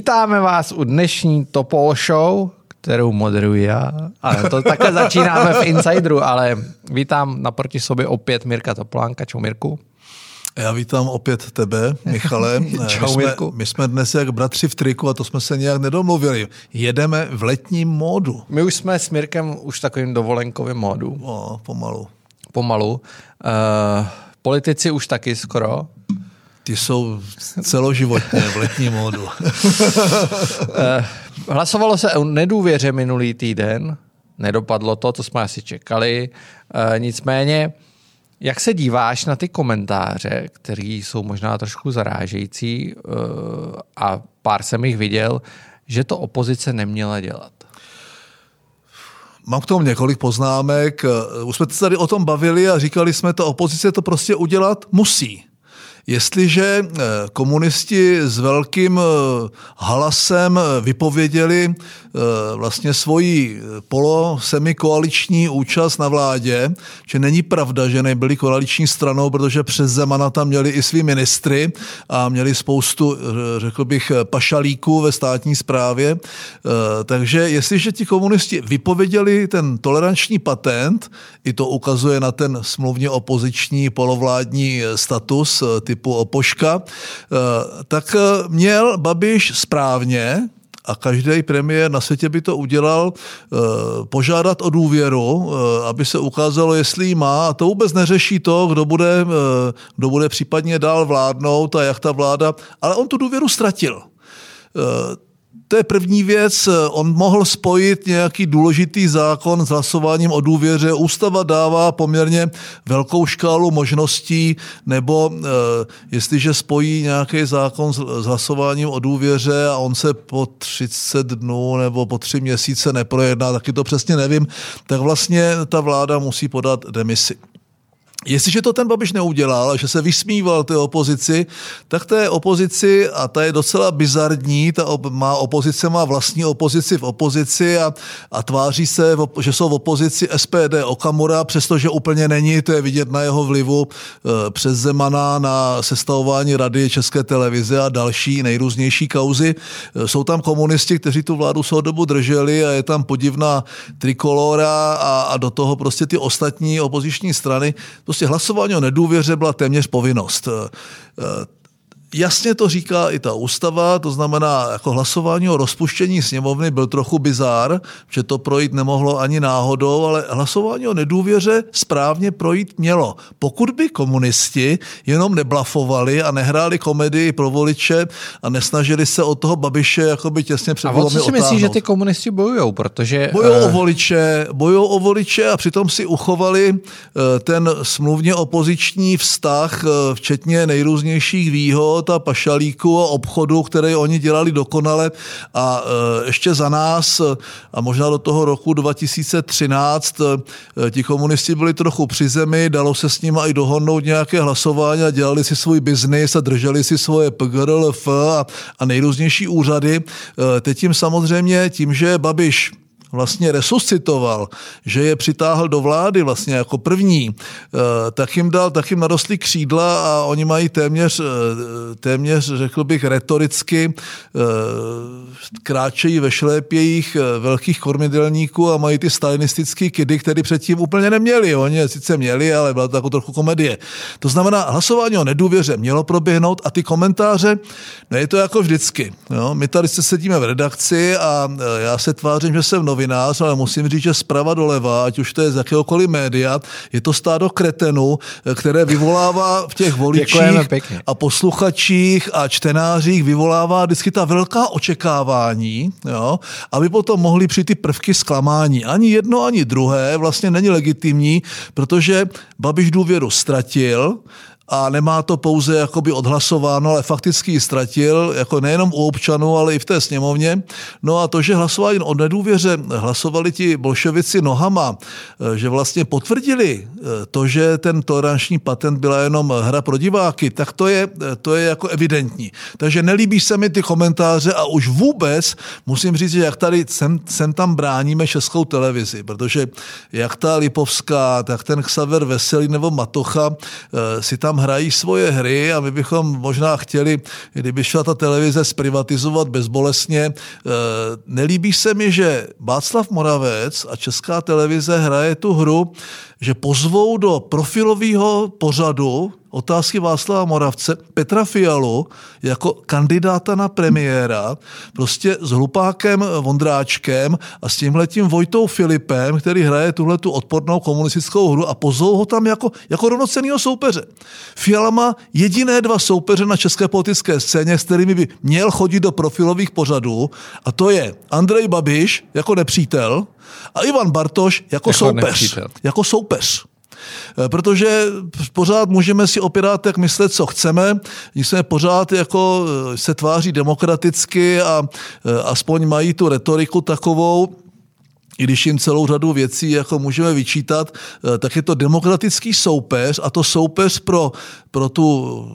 Vítáme vás u dnešní Topol Show, kterou moderuji já. Ale to takhle začínáme v Insideru, ale vítám naproti sobě opět Mirka Topolánka. Čau Mirku. Já vítám opět tebe, Michale. Čau, my, jsme, Mirku. my jsme dnes jak bratři v triku a to jsme se nějak nedomluvili. Jedeme v letním módu. My už jsme s Mirkem už takovým dovolenkovým módu. O, pomalu. Pomalu. Uh, politici už taky skoro. Ty jsou celoživotně v letním módu. Uh, hlasovalo se o nedůvěře minulý týden. Nedopadlo to, to jsme asi čekali. Uh, nicméně, jak se díváš na ty komentáře, které jsou možná trošku zarážející uh, a pár jsem jich viděl, že to opozice neměla dělat? Mám k tomu několik poznámek. Už jsme se tady o tom bavili a říkali jsme, to opozice to prostě udělat musí. Jestliže eh, komunisti s velkým eh, halasem vypověděli eh, vlastně svoji polo-semikoaliční účast na vládě, že není pravda, že nebyli koaliční stranou, protože přes Zemana tam měli i svý ministry a měli spoustu, řekl bych, pašalíků ve státní správě. Takže jestliže ti komunisti vypověděli ten toleranční patent, i to ukazuje na ten smluvně opoziční polovládní status typu opoška, tak měl Babiš správně, a každý premiér na světě by to udělal, požádat o důvěru, aby se ukázalo, jestli ji má. A to vůbec neřeší to, kdo bude, kdo bude případně dál vládnout a jak ta vláda. Ale on tu důvěru ztratil. To je první věc. On mohl spojit nějaký důležitý zákon s hlasováním o důvěře. Ústava dává poměrně velkou škálu možností, nebo e, jestliže spojí nějaký zákon s, hlasováním o důvěře a on se po 30 dnů nebo po tři měsíce neprojedná, taky to přesně nevím, tak vlastně ta vláda musí podat demisi. Jestliže to ten Babiš neudělal, že se vysmíval té opozici, tak té opozici, a ta je docela bizarní, ta op, má opozice má vlastní opozici v opozici a, a tváří se, že jsou v opozici SPD Okamura, přestože úplně není, to je vidět na jeho vlivu e, přes Zemana na sestavování rady České televize a další nejrůznější kauzy. E, jsou tam komunisti, kteří tu vládu svou dobu drželi a je tam podivná trikolora a, a do toho prostě ty ostatní opoziční strany Prostě hlasování o nedůvěře byla téměř povinnost. Jasně to říká i ta ústava, to znamená, jako hlasování o rozpuštění sněmovny byl trochu bizár, že to projít nemohlo ani náhodou, ale hlasování o nedůvěře správně projít mělo. Pokud by komunisti jenom neblafovali a nehráli komedii pro voliče a nesnažili se od toho Babiše jakoby těsně před A o co si myslíš, že ty komunisti bojují? Protože... Bojují uh... o voliče, bojují o voliče a přitom si uchovali ten smluvně opoziční vztah, včetně nejrůznějších výhod, života pašalíků a obchodu, které oni dělali dokonale a e, ještě za nás a možná do toho roku 2013 e, ti komunisti byli trochu při zemi, dalo se s nimi i dohodnout nějaké hlasování a dělali si svůj biznis a drželi si svoje PGRLF a, a nejrůznější úřady. E, teď tím samozřejmě tím, že Babiš vlastně resuscitoval, že je přitáhl do vlády vlastně jako první, eh, tak jim dal, tak jim narostly křídla a oni mají téměř, eh, téměř řekl bych retoricky, eh, kráčejí ve šlépějích velkých kormidelníků a mají ty stalinistické kidy, které předtím úplně neměli. Oni je sice měli, ale byla to jako trochu komedie. To znamená, hlasování o nedůvěře mělo proběhnout a ty komentáře, no je to jako vždycky. Jo? My tady se sedíme v redakci a já se tvářím, že jsem nový novinář, ale musím říct, že zprava doleva, ať už to je z jakéhokoliv média, je to stádo kretenů, které vyvolává v těch voličích a posluchačích a čtenářích vyvolává vždycky ta velká očekávání, jo, aby potom mohli přijít ty prvky zklamání. Ani jedno, ani druhé vlastně není legitimní, protože Babiš důvěru ztratil, a nemá to pouze jakoby odhlasováno, ale fakticky ji ztratil, jako nejenom u občanů, ale i v té sněmovně. No a to, že hlasovali o nedůvěře, hlasovali ti bolševici nohama, eh, že vlastně potvrdili eh, to, že ten toleranční patent byla jenom hra pro diváky, tak to je, eh, to je jako evidentní. Takže nelíbí se mi ty komentáře a už vůbec musím říct, že jak tady sem, sem tam bráníme českou televizi, protože jak ta Lipovská, tak ten Xaver Veselý nebo Matocha si tam hrají svoje hry a my bychom možná chtěli, kdyby šla ta televize zprivatizovat bezbolesně. E, nelíbí se mi, že Václav Moravec a Česká televize hraje tu hru, že pozvou do profilového pořadu otázky Václava Moravce Petra Fialu jako kandidáta na premiéra, prostě s hlupákem Vondráčkem a s tímhletím Vojtou Filipem, který hraje tuhle tu odpornou komunistickou hru a pozvou ho tam jako, jako rovnocenýho soupeře. Fiala má jediné dva soupeře na české politické scéně, s kterými by měl chodit do profilových pořadů a to je Andrej Babiš jako nepřítel a Ivan Bartoš jako, jako soupeř. Nepřítel. Jako soupeř. Eh, protože pořád můžeme si opět tak myslet, co chceme, jsme pořád jako eh, se tváří demokraticky a eh, aspoň mají tu retoriku takovou, i když jim celou řadu věcí jako můžeme vyčítat, tak je to demokratický soupeř a to soupeř pro, pro tu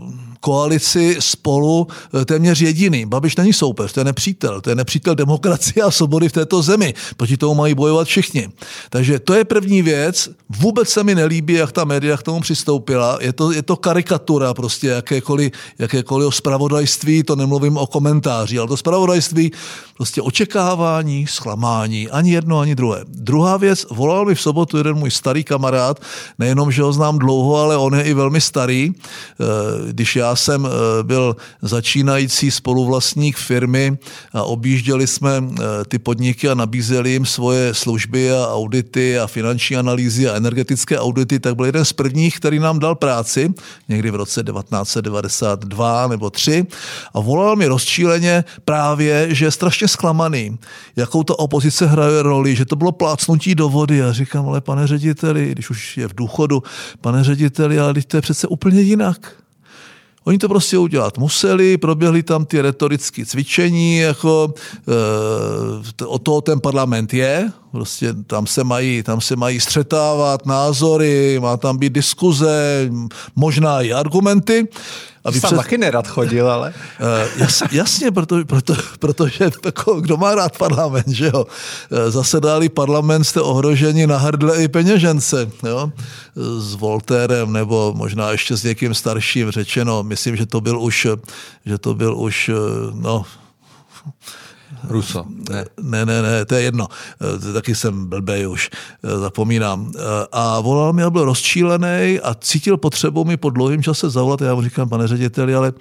koalici spolu eh, téměř jediný. Babiš není soupeř, to je nepřítel. To je nepřítel demokracie a svobody v této zemi. Proti tomu mají bojovat všichni. Takže to je první věc. Vůbec se mi nelíbí, jak ta média k tomu přistoupila. Je to, je to karikatura prostě jakékoliv, jakékoliv spravodajství, to nemluvím o komentáři, ale to spravodajství prostě očekávání, zklamání, ani jedno, ani druhé. Druhá věc, volal mi v sobotu jeden můj starý kamarád, nejenom, že ho znám dlouho, ale on je i velmi starý. Eh, když já jsem eh, byl začínající spoluvlastník firmy a objížděli jsme eh, ty podniky a nabízeli jim svoje služby a audity a finanční analýzy a energetické audity, tak byl jeden z prvních, který nám dal práci někdy v roce 1992 nebo 3 a volal mi rozčíleně právě, že je strašně zklamaný, jakou ta opozice hraje roli, že to bylo plácnutí do vody. A říkám, ale pane řediteli, když už je v důchodu, pane řediteli, ale to je přece úplně jinak. Oni to prostě udělat museli, proběhly tam ty retorické cvičení, jako e, o toho ten parlament je, prostě tam se mají, tam se mají střetávat názory, má tam být diskuze, možná i argumenty. A vy před... taky nerad chodil, ale... Uh, jas, jasně, proto, proto, protože jako, kdo má rád parlament, že jo? Uh, zasedali parlament, jste ohroženi na hrdle i peněžence, jo? S Voltérem, nebo možná ještě s někým starším řečeno. Myslím, že to byl už, že to byl už, no, Ruso. Ne. ne, ne, ne, to je jedno. Eh, taky jsem blbej už, eh, zapomínám. Eh, a volal mi a byl rozčílený a cítil potřebu mi po dlouhém čase zavolat. Já mu říkám, pane řediteli, ale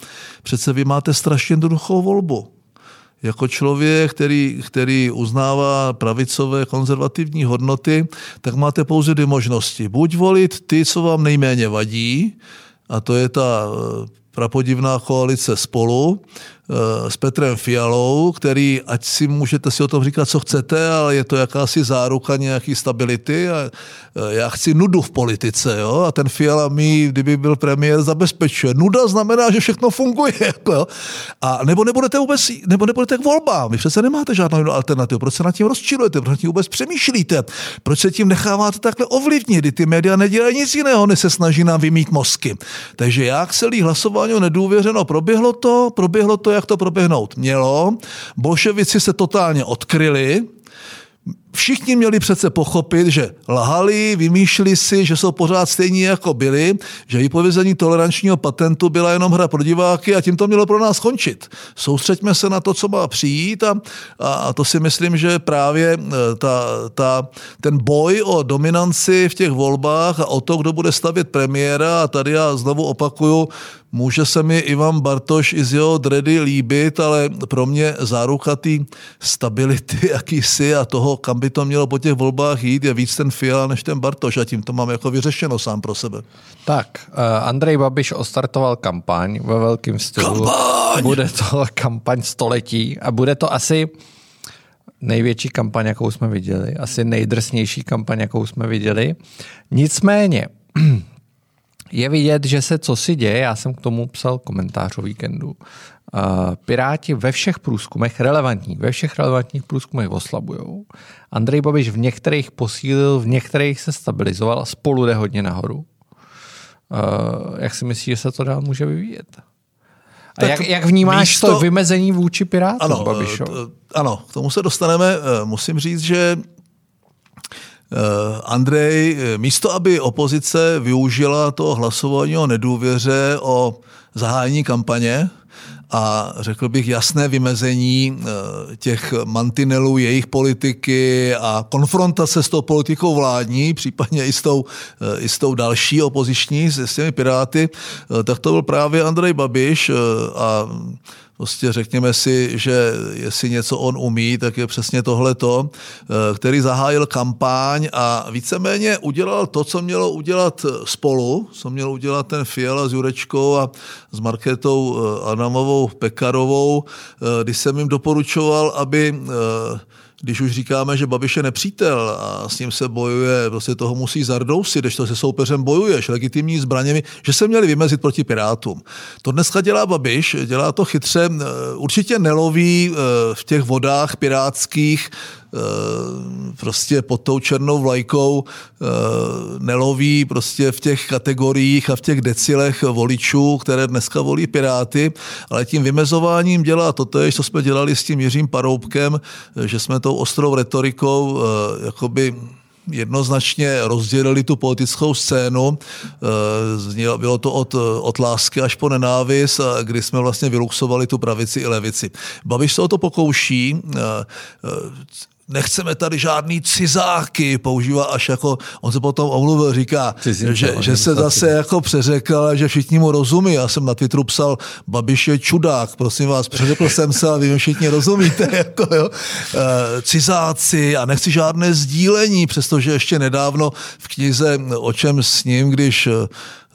přece vy máte strašně jednoduchou volbu jako člověk, který, který uznává pravicové konzervativní hodnoty, tak máte pouze dvě možnosti. Buď volit ty, co vám nejméně vadí, a to je ta prapodivná koalice spolu, s Petrem Fialou, který, ať si můžete si o tom říkat, co chcete, ale je to jakási záruka nějaký stability a eh, já chci nudu v politice, jo? a ten Fiala mi, kdyby byl premiér, zabezpečuje. Nuda znamená, že všechno funguje, jako, jo? a nebo nebudete vůbec, nebo nebudete k volbám, vy přece nemáte žádnou jinou alternativu, proč se nad tím rozčilujete, proč tím vůbec přemýšlíte, proč se tím necháváte takhle ovlivnit, kdy ty média nedělají nic jiného, než se snaží nám vymít mozky. Takže jak celý hlasování nedůvěřeno proběhlo to, proběhlo to jak to proběhnout mělo. Bolševici se totálně odkryli, Všichni měli přece pochopit, že lhali, vymýšleli si, že jsou pořád stejní, jako byli, že vypovězení tolerančního patentu byla jenom hra pro diváky a tím to mělo pro nás skončit. Soustřeďme se na to, co má přijít a, a to si myslím, že právě e, ta, ta, ten boj o dominanci v těch volbách a o to, kdo bude stavět premiéra, a tady já znovu opakuju, Může se mi Ivan Bartoš i z jeho dredy líbit, ale pro mě záruka té stability jakýsi a toho, kam to mělo po těch volbách jít, je víc ten Fiala než ten Bartoš a tím to mám jako vyřešeno sám pro sebe. Tak, uh, Andrej Babiš ostartoval kampaň ve velkém stylu. Kampaň! Bude to kampaň století a bude to asi největší kampaň, jakou jsme viděli, asi nejdrsnější kampaň, jakou jsme viděli. Nicméně, je vidět, že se co si děje, já jsem k tomu psal komentář o víkendu. Piráti ve všech průzkumech, relevantních, ve všech relevantních průzkumech oslabují. Andrej Babiš v některých posílil, v některých se stabilizoval a spolu jde hodně nahoru. Jak si myslíš, že se to dál může vyvíjet? A tak jak, jak vnímáš místo... to vymezení vůči Pirátům, ano, Babišo? Ano, k tomu se dostaneme. Musím říct, že Andrej, místo aby opozice využila to hlasování o nedůvěře, o zahájení kampaně, a řekl bych jasné vymezení eh, těch mantinelů jejich politiky a konfrontace s tou politikou vládní, případně i s tou, eh, i s tou další opoziční, s těmi piráty, eh, tak to byl právě Andrej Babiš a Prostě řekněme si, že jestli něco on umí, tak je přesně tohleto, eh, který zahájil kampaň a víceméně udělal to, co mělo udělat spolu, co mělo udělat ten Fiala s Jurečkou a s Marketou eh, Adamovou Pekarovou, eh, když jsem jim doporučoval, aby když už říkáme, že Babiš je nepřítel a s ním se bojuje, prostě toho musí zardousit, když to se soupeřem bojuješ legitimní zbraněmi, že se měli vymezit proti Pirátům. To dneska dělá Babiš, dělá to chytře, určitě neloví eh, v těch vodách pirátských prostě pod tou černou vlajkou eh, neloví prostě v těch kategoriích a v těch decilech voličů, které dneska volí Piráty, ale tím vymezováním dělá to co jsme dělali s tím Jiřím Paroubkem, že jsme tou ostrou retorikou eh, jakoby jednoznačně rozdělili tu politickou scénu. Bylo to od, od lásky až po nenávist, kdy jsme vlastně vyluxovali tu pravici i levici. Babiš se o to pokouší nechceme tady žádný cizáky, používá až jako, on se potom omluvil, říká, Cizím, že, že se zase jako přeřekl, že všichni mu rozumí. Já jsem na Twitteru psal, Babiš je čudák, prosím vás, přeřekl jsem se a vy všichni rozumíte. Jako, jo. E, cizáci a nechci žádné sdílení, přestože ještě nedávno v knize O čem s ním, když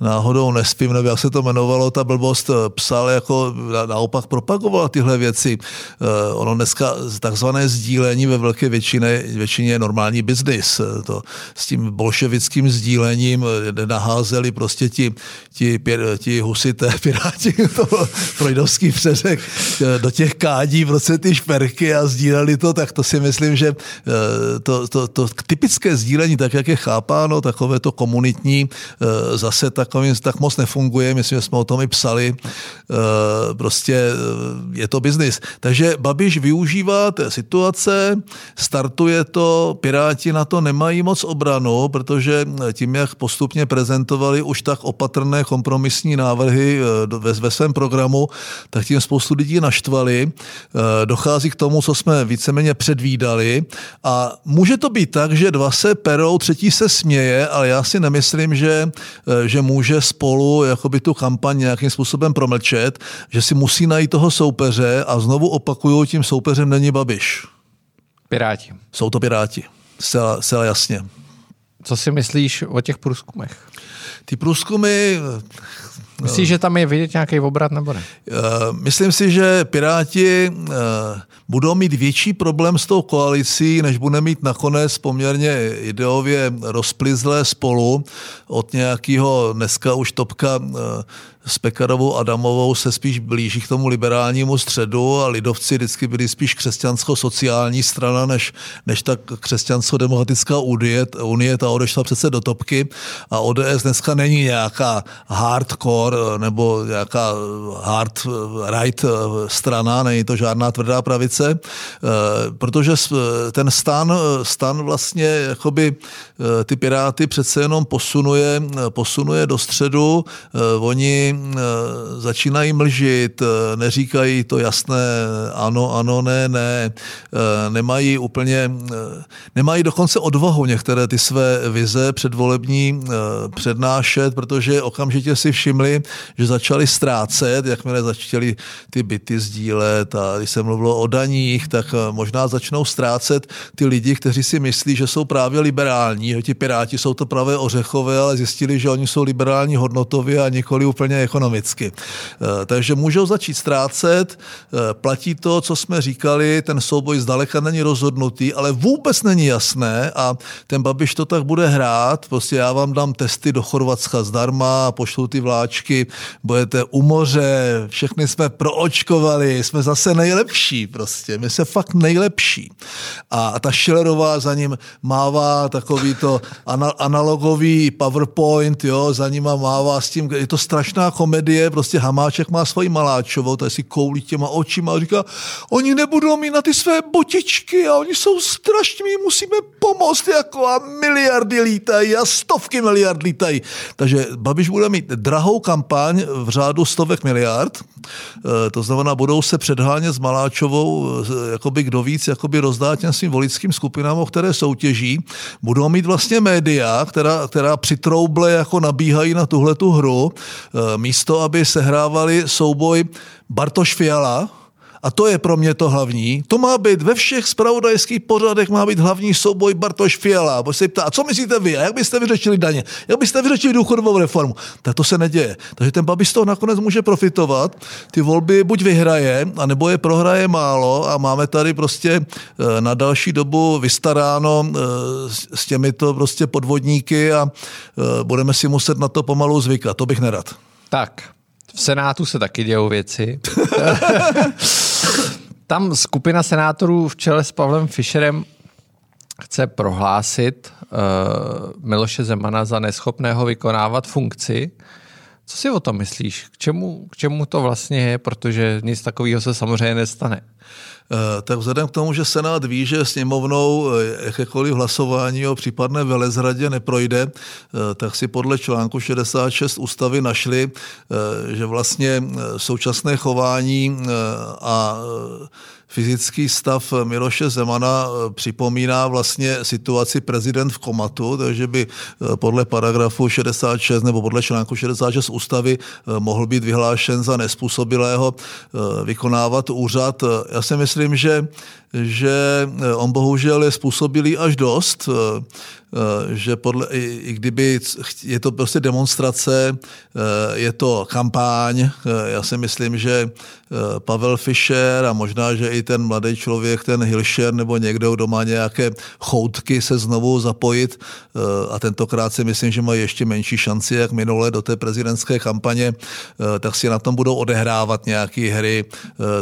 náhodou nespím, nebo jak se to jmenovalo, ta blbost eh, psal jako naopak propagoval tyhle věci. Eh, ono dneska takzvané sdílení ve velké většině, většině je normální biznis. Eh, to s tím bolševickým sdílením naházeli prostě ti, ti, ti husité piráti, to freudovský přeřek, do těch kádí prostě ty šperky a sdíleli to, tak to si myslím, že to, to, to typické sdílení, tak jak je chápáno, takové to komunitní, zase tak takovým tak moc nefunguje, myslím, že jsme o tom i psali, eh, prostě eh, je to biznis. Takže Babiš využívá té situace, startuje to, Piráti na to nemají moc obranu, protože tím, jak postupně prezentovali už tak opatrné kompromisní návrhy eh, ve, svém programu, tak tím spoustu lidí naštvali. Dochází k tomu, co jsme víceméně předvídali a může to být tak, že dva se perou, třetí se směje, ale já si nemyslím, že, že může může spolu jakoby tu kampaň nějakým způsobem promlčet, že si musí najít toho soupeře a znovu opakuju, tím soupeřem není Babiš. Piráti. Jsou to Piráti. Zcela, zcela jasně. Co si myslíš o těch průzkumech? Ty průzkumy... Myslíš, že tam je vidět nějaký obrat nebo ne? Eh, myslím si, že Piráti eh, budou mít větší problém s tou koalicí, než bude mít nakonec poměrně ideově rozplizlé spolu od nějakého dneska už topka eh, s Pekarovou Adamovou se spíš blíží k tomu liberálnímu středu a lidovci vždycky byli spíš křesťansko-sociální strana, než, než ta křesťansko-demokratická unie, unie, ta odešla přece do topky a ODS dneska není nějaká hardcore nebo nějaká hard right strana, není to žádná tvrdá pravice, eh, protože ten stan, stan vlastně jakoby eh, ty piráty přece jenom posunuje, posunuje do středu, eh, oni Eh, začínají mlžit, eh, neříkají to jasné ano, ano, ne, ne, eh, nemají úplně, nemají dokonce odvahu některé ty své vize předvolební přednášet, protože okamžitě si všimli, že začali ztrácet, jakmile začali ty byty sdílet a když se mluvilo o daních, tak možná začnou ztrácet ty lidi, kteří si myslí, že jsou právě liberální, že ti piráti jsou to pravé ořechové, ale zjistili, že oni jsou liberální hodnotově a nikoli úplně ekonomicky. Eh, takže můžou začít ztrácet, eh, platí to, co jsme říkali, ten souboj zdaleka není rozhodnutý, ale vůbec není jasné a ten Babiš to tak bude hrát, prostě já vám dám testy do Chorvatska zdarma a pošlu ty vláčky roušky, budete u moře, všechny jsme proočkovali, jsme zase nejlepší prostě, my se fakt nejlepší. A ta Schillerová za ním mává takový to analogový PowerPoint, jo, za ním mává s tím, je to strašná komedie, prostě Hamáček má svoji Maláčovou, to si koulí těma očima a říká, oni nebudou mít na ty své botičky a oni jsou strašní, my musíme pomoct, jako a miliardy lítají a stovky miliard lítají. Takže Babiš bude mít drahou kampaň v řádu stovek miliard, e, to znamená, budou se předhánět s Maláčovou, e, jakoby kdo víc jakoby rozdá těm svým voličským skupinám, o které soutěží. Budou mít vlastně média, která, která přitrouble jako nabíhají na tuhle tu hru, e, místo, aby sehrávali souboj Bartoš Fiala, a to je pro mě to hlavní. To má být ve všech spravodajských pořadech, má být hlavní souboj Bartoš Fiala. Bo se ptá, a co myslíte vy? A jak byste vyřešili daně? Jak byste vyřešili důchodovou reformu? Tak to se neděje. Takže ten Babiš z toho nakonec může profitovat. Ty volby buď vyhraje, anebo je prohraje málo a máme tady prostě eh, na další dobu vystaráno eh, s těmito prostě podvodníky a eh, budeme si muset na to pomalu zvykat. To bych nerad. Tak, v Senátu se taky dějou věci. Tam skupina senátorů v čele s Pavlem Fischerem chce prohlásit uh, Miloše Zemana za neschopného vykonávat funkci. Co si o tom myslíš? K čemu, k čemu to vlastně je? Protože nic takového se samozřejmě nestane. Eh, tak vzhledem k tomu, že Senát ví, že sněmovnou eh, jakékoliv hlasování o případné velezradě neprojde, eh, tak si podle článku 66 ústavy našli, že vlastně současné chování a fyzický stav Miloše Zemana eh, připomíná vlastně situaci prezident v komatu, takže by eh, podle paragrafu 66 nebo podle článku 66 ústavy eh, mohl být vyhlášen za nespůsobilého vykonávat úřad. Já si myslím, že že on bohužel je způsobilý až dost. Eh, že podle, i, i kdyby je to prostě demonstrace, eh, je to kampaň, eh, já si myslím, že Pavel Fischer a možná, že i ten mladý člověk, ten Hilšer nebo někdo, kdo má nějaké choutky se znovu zapojit a tentokrát si myslím, že mají ještě menší šanci, jak minule do té prezidentské kampaně, tak si na tom budou odehrávat nějaké hry.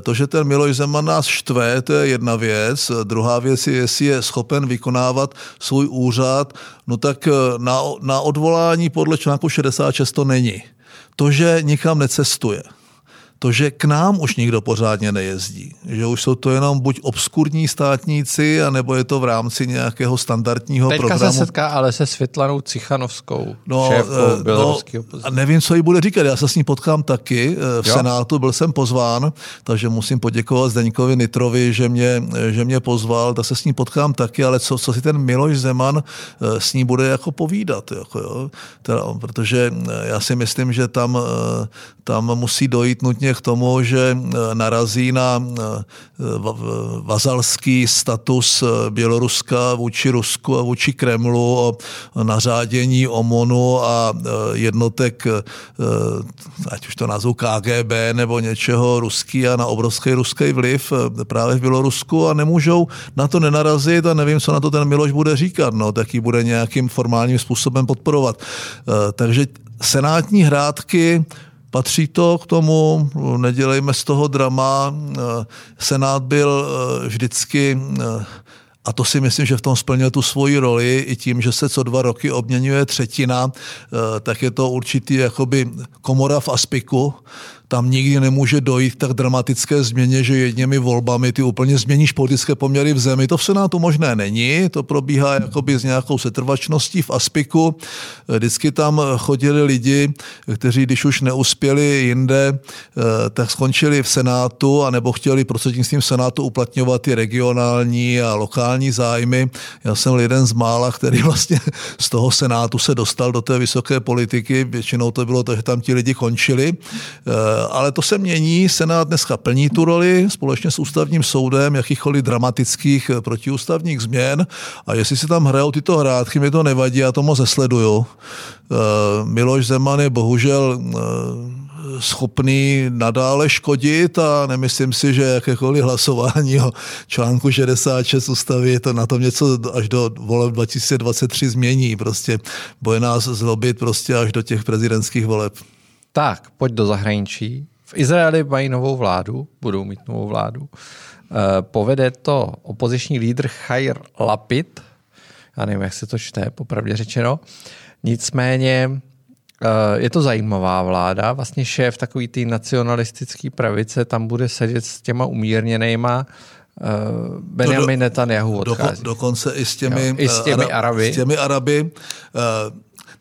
To, že ten Miloš Zeman nás štve, to je jedna věc. Druhá věc je, jestli je schopen vykonávat svůj úřad no tak eh, na, na odvolání podle článku 66 to není. To, že nikam necestuje, to, že k nám už nikdo pořádně nejezdí, že už jsou to jenom buď obskurní státníci, anebo je to v rámci nějakého standardního Teďka programu. se setká ale se Světlanou Cichanovskou, no, šéfkou eh, no, A nevím, co jí bude říkat, já se s ní potkám taky eh, v jo. Senátu, byl jsem pozván, takže musím poděkovat Zdeňkovi Nitrovi, že mě, že mě pozval, tak se s ní potkám taky, ale co, co si ten Miloš Zeman eh, s ní bude jako povídat, jako jo? Teda, protože já si myslím, že tam, tam musí dojít nutně vlastně k tomu, že e, narazí na e, vazalský status e, Běloruska vůči Rusku a vůči Kremlu o nařádění OMONu a jednotek, ať už to nazvu KGB nebo něčeho ruský a na obrovský ruský vliv právě v Bělorusku a nemůžou na to nenarazit a nevím, co na to ten Miloš bude říkat, no, tak ji bude nějakým formálním způsobem podporovat. Takže senátní hrádky Patří to k tomu, nedělejme z toho drama. Senát byl eh, vždycky eh, a to si myslím, že v tom splnil tu svoji roli i tím, že se co dva roky obměňuje třetina, eh, tak je to určitý jakoby komora v aspiku, tam nikdy nemůže dojít tak dramatické změně, že jedněmi volbami ty úplně změníš politické poměry v zemi. To v Senátu možné není, to probíhá jakoby s nějakou setrvačností v Aspiku. Vždycky tam chodili lidi, kteří když už neuspěli jinde, eh, tak skončili v Senátu a nebo chtěli prostřednictvím Senátu uplatňovat ty regionální a lokální zájmy. Já jsem jeden z mála, který vlastně z toho Senátu se dostal do té vysoké politiky. Většinou to bylo to, že tam ti lidi končili eh, ale to se mění. Senát dneska plní tu roli společně s ústavním soudem jakýchkoliv dramatických eh, protiústavních změn a jestli si tam hrajou tyto hrátky, mi to nevadí, já to moc nesleduju. Eh, Miloš Zeman je bohužel eh, schopný nadále škodit a nemyslím si, že jakékoliv hlasování o článku 66 ústavy to na tom něco až do voleb 2023 změní. Prostě bude nás zlobit prostě až do těch prezidentských voleb. Tak, pojď do zahraničí. V Izraeli mají novou vládu, budou mít novou vládu. Eh, povede to opoziční lídr Chair Lapid. Já nevím, jak se to čte, popravdě řečeno. Nicméně eh, je to zajímavá vláda. Vlastně šéf takový ty nacionalistický pravice tam bude sedět s těma umírněnýma Uh, Benjamin Netanyahu odchází. Doko, dokonce i s těmi, jo, i s těmi Ara, Araby. S těmi Araby. Uh,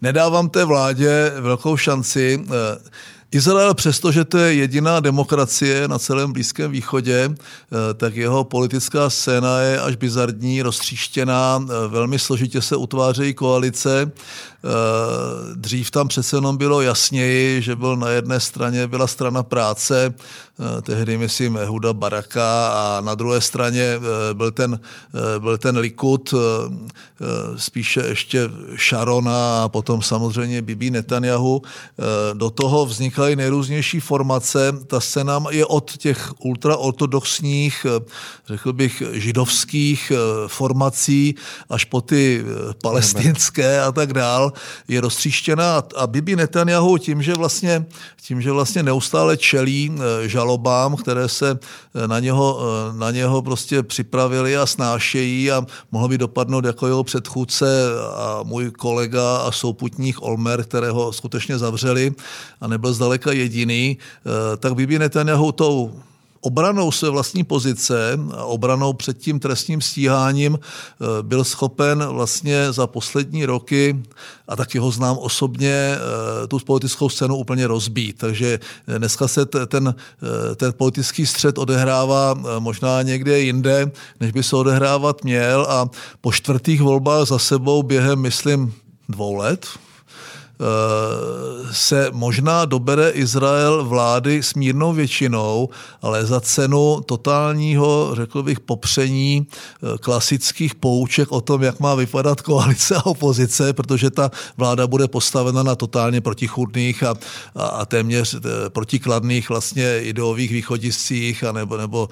nedávám té vládě velkou šanci. Uh, Izrael, přestože to je jediná demokracie na celém Blízkém východě, eh, tak jeho politická scéna je až bizardní, roztříštěná, eh, velmi složitě se utvářejí koalice. Eh, dřív tam přece jenom bylo jasněji, že byl na jedné straně byla strana práce, tehdy myslím Huda Baraka a na druhé straně byl ten, byl ten Likud, spíše ještě Sharona a potom samozřejmě Bibi Netanyahu. Do toho vznikaly nejrůznější formace. Ta scéna je od těch ultraortodoxních, eh, řekl bych, židovských eh, formací až po ty eh, palestinské a tak dál, je roztříštěná. A Bibi Netanyahu tím, že vlastně, tím, že vlastně neustále čelí žalobám, které se na něho, na něho prostě připravili a snášejí a mohl by dopadnout jako jeho předchůdce a můj kolega a souputník Olmer, kterého skutečně zavřeli a nebyl zdaleka jediný, tak Bibi Netanyahu tou obranou své vlastní pozice obranou před tím trestním stíháním eh, byl schopen vlastně za poslední roky, a taky ho znám osobně, eh, tu politickou scénu úplně rozbít. Takže dneska se ten, ten politický střed odehrává možná někde jinde, než by se odehrávat měl a po čtvrtých volbách za sebou během, myslím, dvou let, Eh, se možná dobere Izrael vlády s mírnou většinou, ale za cenu totálního, řekl bych, popření eh, klasických pouček o tom, jak má vypadat koalice a opozice, protože ta vláda bude postavena na totálně protichudných a, a, a téměř eh, protikladných vlastně ideových východiscích a nebo, nebo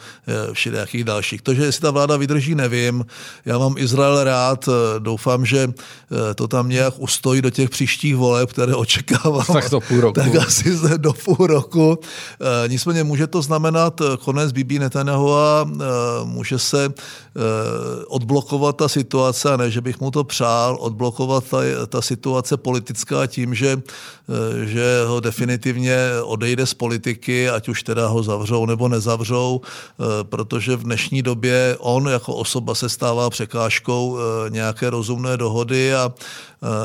všelijakých dalších. To, že jestli ta vláda vydrží, nevím. Já mám Izrael rád, doufám, že to tam nějak ustojí do těch příštích voleb voleb, které očekávám. Tak to půl roku. Tak asi do půl roku. E, nicméně může to znamenat eh, konec Bibi Netanyahu a e, může se e, odblokovat ta situace, a ne, že bych mu to přál, odblokovat ta, ta situace politická tím, že, e, že ho definitivně odejde z politiky, ať už teda ho zavřou nebo nezavřou, e, protože v dnešní době on jako osoba se stává překážkou e, nějaké rozumné dohody a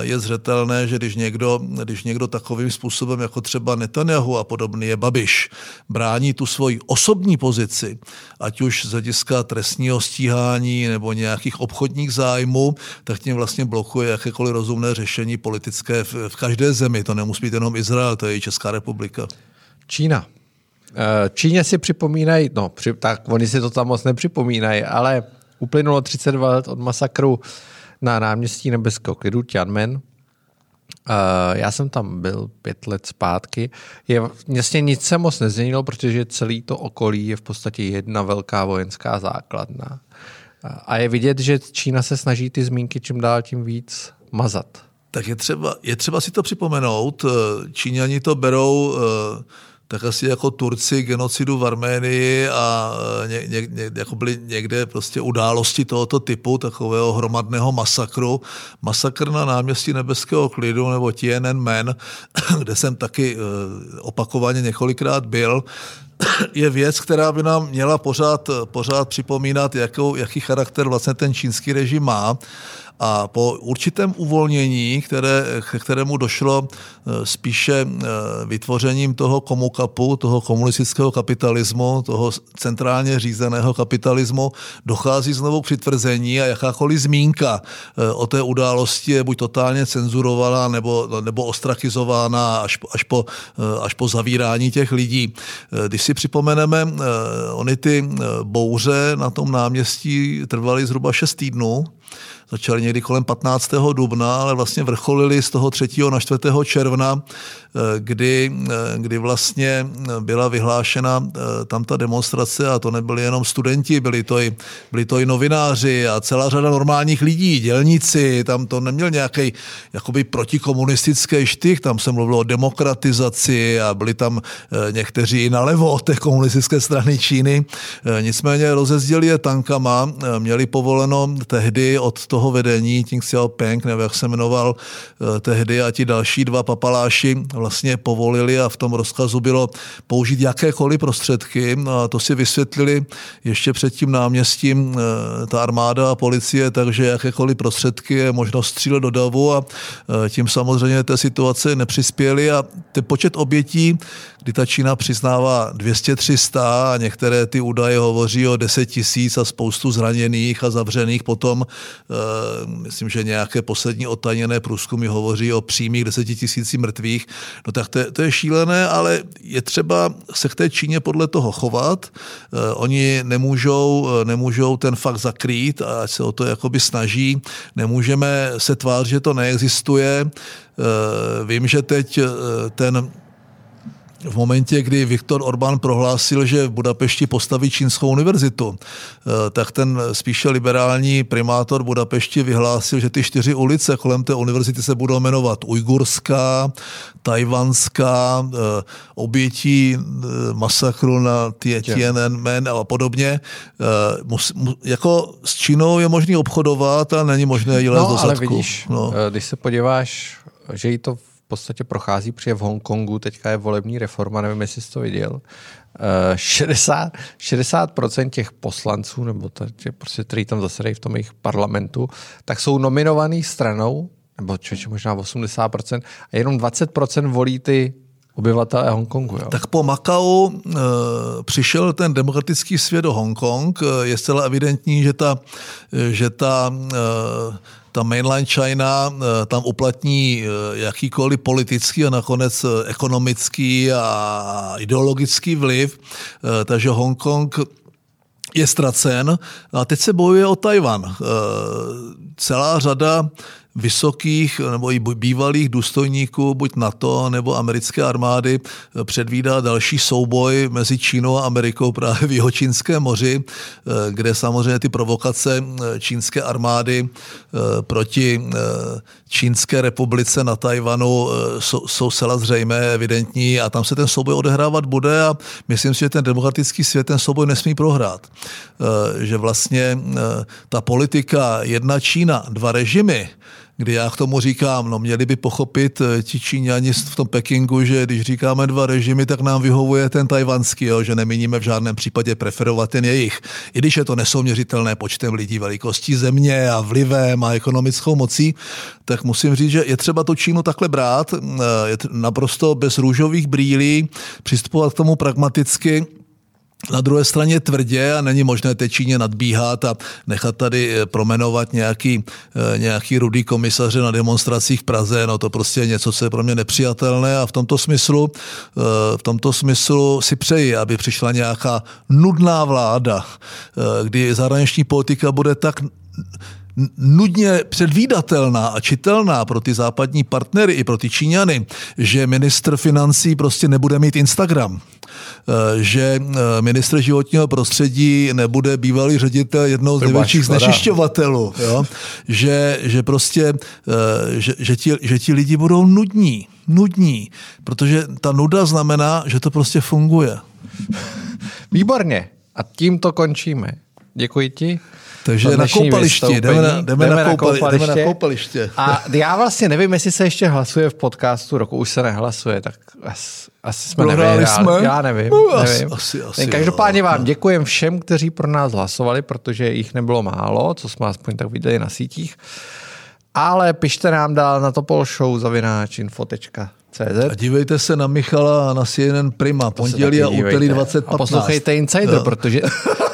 je zřetelné, že když někdo, když někdo takovým způsobem, jako třeba Netanyahu a podobný je Babiš, brání tu svoji osobní pozici, ať už z hlediska trestního stíhání nebo nějakých obchodních zájmů, tak tím vlastně blokuje jakékoliv rozumné řešení politické v, v každé zemi. To nemusí být jenom Izrael, to je i Česká republika. Čína. Eh, Číně si připomínají, no, tak oni si to tam moc nepřipomínají, ale uplynulo 32 let od masakru na náměstí nebeského klidu Tianmen. Já jsem tam byl pět let zpátky. Je, vlastně nic se moc nezměnilo, protože celý to okolí je v podstatě jedna velká vojenská základna. A je vidět, že Čína se snaží ty zmínky čím dál tím víc mazat. Tak je třeba, je třeba si to připomenout. Číňani to berou uh tak asi jako Turci genocidu v Arménii a e, ně, ně, ně, jako byly někde prostě události tohoto typu, takového hromadného masakru. Masakr na náměstí Nebeského klidu nebo Tiananmen, kde jsem taky e, opakovaně několikrát byl, je věc, která by nám měla pořád, pořád připomínat, jakou, jaký charakter vlastně ten čínský režim má a po určitém uvolnění, které, kterému došlo e, spíše e, vytvořením toho komukapu, toho komunistického kapitalismu, toho centrálně řízeného kapitalismu, dochází znovu k přitvrzení a jakákoliv zmínka e, o té události je buď totálně cenzurovaná nebo, nebo ostrakizována až, až, po, až po zavírání těch lidí. Když si připomeneme, ony ty bouře na tom náměstí trvaly zhruba 6 týdnů, začaly někdy kolem 15. dubna, ale vlastně vrcholily z toho 3. na 4. června, eh, kdy, eh, kdy vlastně byla vyhlášena tam ta demonstrace a to nebyli jenom studenti, byli to i, byli to i novináři a celá řada normálních lidí, dělníci, tam to neměl nějaký jakoby protikomunistický štych, tam se mluvilo o demokratizaci a byli tam někteří nalevo od té komunistické strany Číny. Nicméně rozezděli je tankama, měli povoleno tehdy od toho vedení Ting Xiaoping, nebo jak se jmenoval eh, tehdy, a ti další dva papaláši vlastně povolili a v tom rozkazu bylo použít jakékoliv prostředky. A to si vysvětlili ještě před tím náměstím eh, ta armáda a policie, takže jakékoliv prostředky je možno střílet do davu a eh, tím samozřejmě té situace nepřispěli a ten počet obětí, kdy ta Čína přiznává 200-300 a některé ty údaje hovoří o 10 tisíc a spoustu zraněných a zavřených potom, myslím, že nějaké poslední otaněné průzkumy hovoří o přímých 10 tisíci mrtvých, no tak to, to je šílené, ale je třeba se k té Číně podle toho chovat. Eh, oni nemůžou, eh, nemůžou ten fakt zakrýt a ať se o to jakoby snaží. Nemůžeme se tvářit, že to neexistuje. Vím, že teď ten v momentě, kdy Viktor Orbán prohlásil, že v Budapešti postaví čínskou univerzitu, eh, tak ten spíše liberální primátor Budapešti vyhlásil, že ty čtyři ulice kolem té univerzity se budou jmenovat Ujgurská, Tajvanská, eh, obětí eh, masakru na Tiananmen a podobně. Jako s Čínou je možný obchodovat a není možné jí no, do ale vidíš, no. když se podíváš, že jí to podstatě prochází, protože v Hongkongu teďka je volební reforma, nevím, jestli jsi to viděl. 60, eh, 60% těch poslanců, nebo to, prostě, kteří tam zasedají v tom jejich parlamentu, tak jsou nominovaný stranou, nebo člověče, možná 80%, a jenom 20% volí ty obyvatelé Hongkongu. Jo? Tak po Makau e, přišel ten demokratický svět do Hongkong. Je zcela evidentní, že ta, že ta e, ta mainline China eh, tam uplatní eh, jakýkoliv politický a nakonec eh, ekonomický a ideologický vliv, takže Hongkong je ztracen. A teď se bojuje o Tajvan. Celá řada vysokých nebo i bývalých důstojníků buď NATO nebo americké armády eh, předvídá další souboj mezi Čínou a Amerikou právě v Jihočínském moři, eh, kde samozřejmě ty provokace eh, čínské armády proti Čínské republice na Tajvanu jsou, jsou zcela zřejmé, evidentní a tam se ten souboj odehrávat bude a myslím si, že ten demokratický svět ten souboj nesmí prohrát. Že vlastně ta politika jedna Čína, dva režimy, kdy já k tomu říkám, no měli by pochopit eh, ti Číňani v tom Pekingu, že když říkáme dva režimy, tak nám vyhovuje ten tajvanský, jo, že nemíníme v žádném případě preferovat ten jejich. I když je to nesouměřitelné počtem lidí, velikostí země a vlivem a ekonomickou mocí, tak musím říct, že je třeba tu Čínu takhle brát, eh, naprosto bez růžových brýlí, přistupovat k tomu pragmaticky, na druhé straně tvrdě a není možné té Číně nadbíhat a nechat tady eh, promenovat nějaký, eh, nějaký rudý komisaře na demonstracích v Praze, no to prostě je něco, co je pro mě nepřijatelné a v tomto smyslu, eh, v tomto smyslu si přeji, aby přišla nějaká nudná vláda, kdy zahraniční politika bude tak nudně předvídatelná a čitelná pro ty západní partnery i pro ty Číňany, že ministr financí prostě nebude mít Instagram eh, že eh, ministr životního prostředí nebude bývalý ředitel jednoho z největších znečišťovatelů. Jo? Že, že prostě, eh, že, že, ti, že ti lidi budou nudní. Nudní. Protože ta nuda znamená, že to prostě funguje. Výborně. A tím to končíme. Děkuji ti. Takže na koupaliště, jdeme na, jdeme, jdeme, na, koupali, koupaliště. jdeme na koupaliště. A já vlastně nevím, jestli se ještě hlasuje v podcastu roku, už se nehlasuje, tak asi, asi jsme nevyhráli. Jsme? Já nevím. No, nevím. Asi, asi, Každopádně vám děkujem všem, kteří pro nás hlasovali, protože jich nebylo málo, co jsme aspoň tak viděli na sítích. Ale pište nám dál na topolshow zavináč info.cz a dívejte se na Michala a na CNN Prima, pondělí a úterý 2015. A poslouchejte Insider, no. protože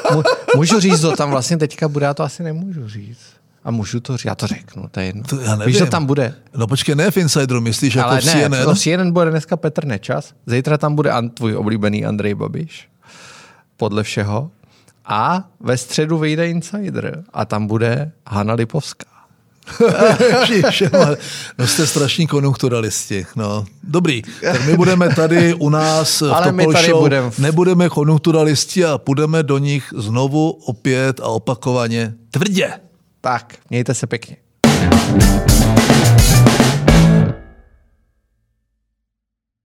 můžu říct, to tam vlastně teďka bude, já to asi nemůžu říct. A můžu to říct, já to řeknu, to je jedno. To já nevím. Víš, že tam bude? No počkej, ne v Insideru, myslíš jako Ale v CNN? ne, v CNN bude dneska Petr Nečas, zítra tam bude tvůj oblíbený Andrej Babiš, podle všeho. A ve středu vyjde Insider a tam bude Hanna Lipovská. no jste strašní konjunkturalisti. No. Dobrý, tak my budeme tady u nás v Ale my tady Show, budem. nebudeme konjunkturalisti a půjdeme do nich znovu opět a opakovaně tvrdě. Tak, mějte se pěkně.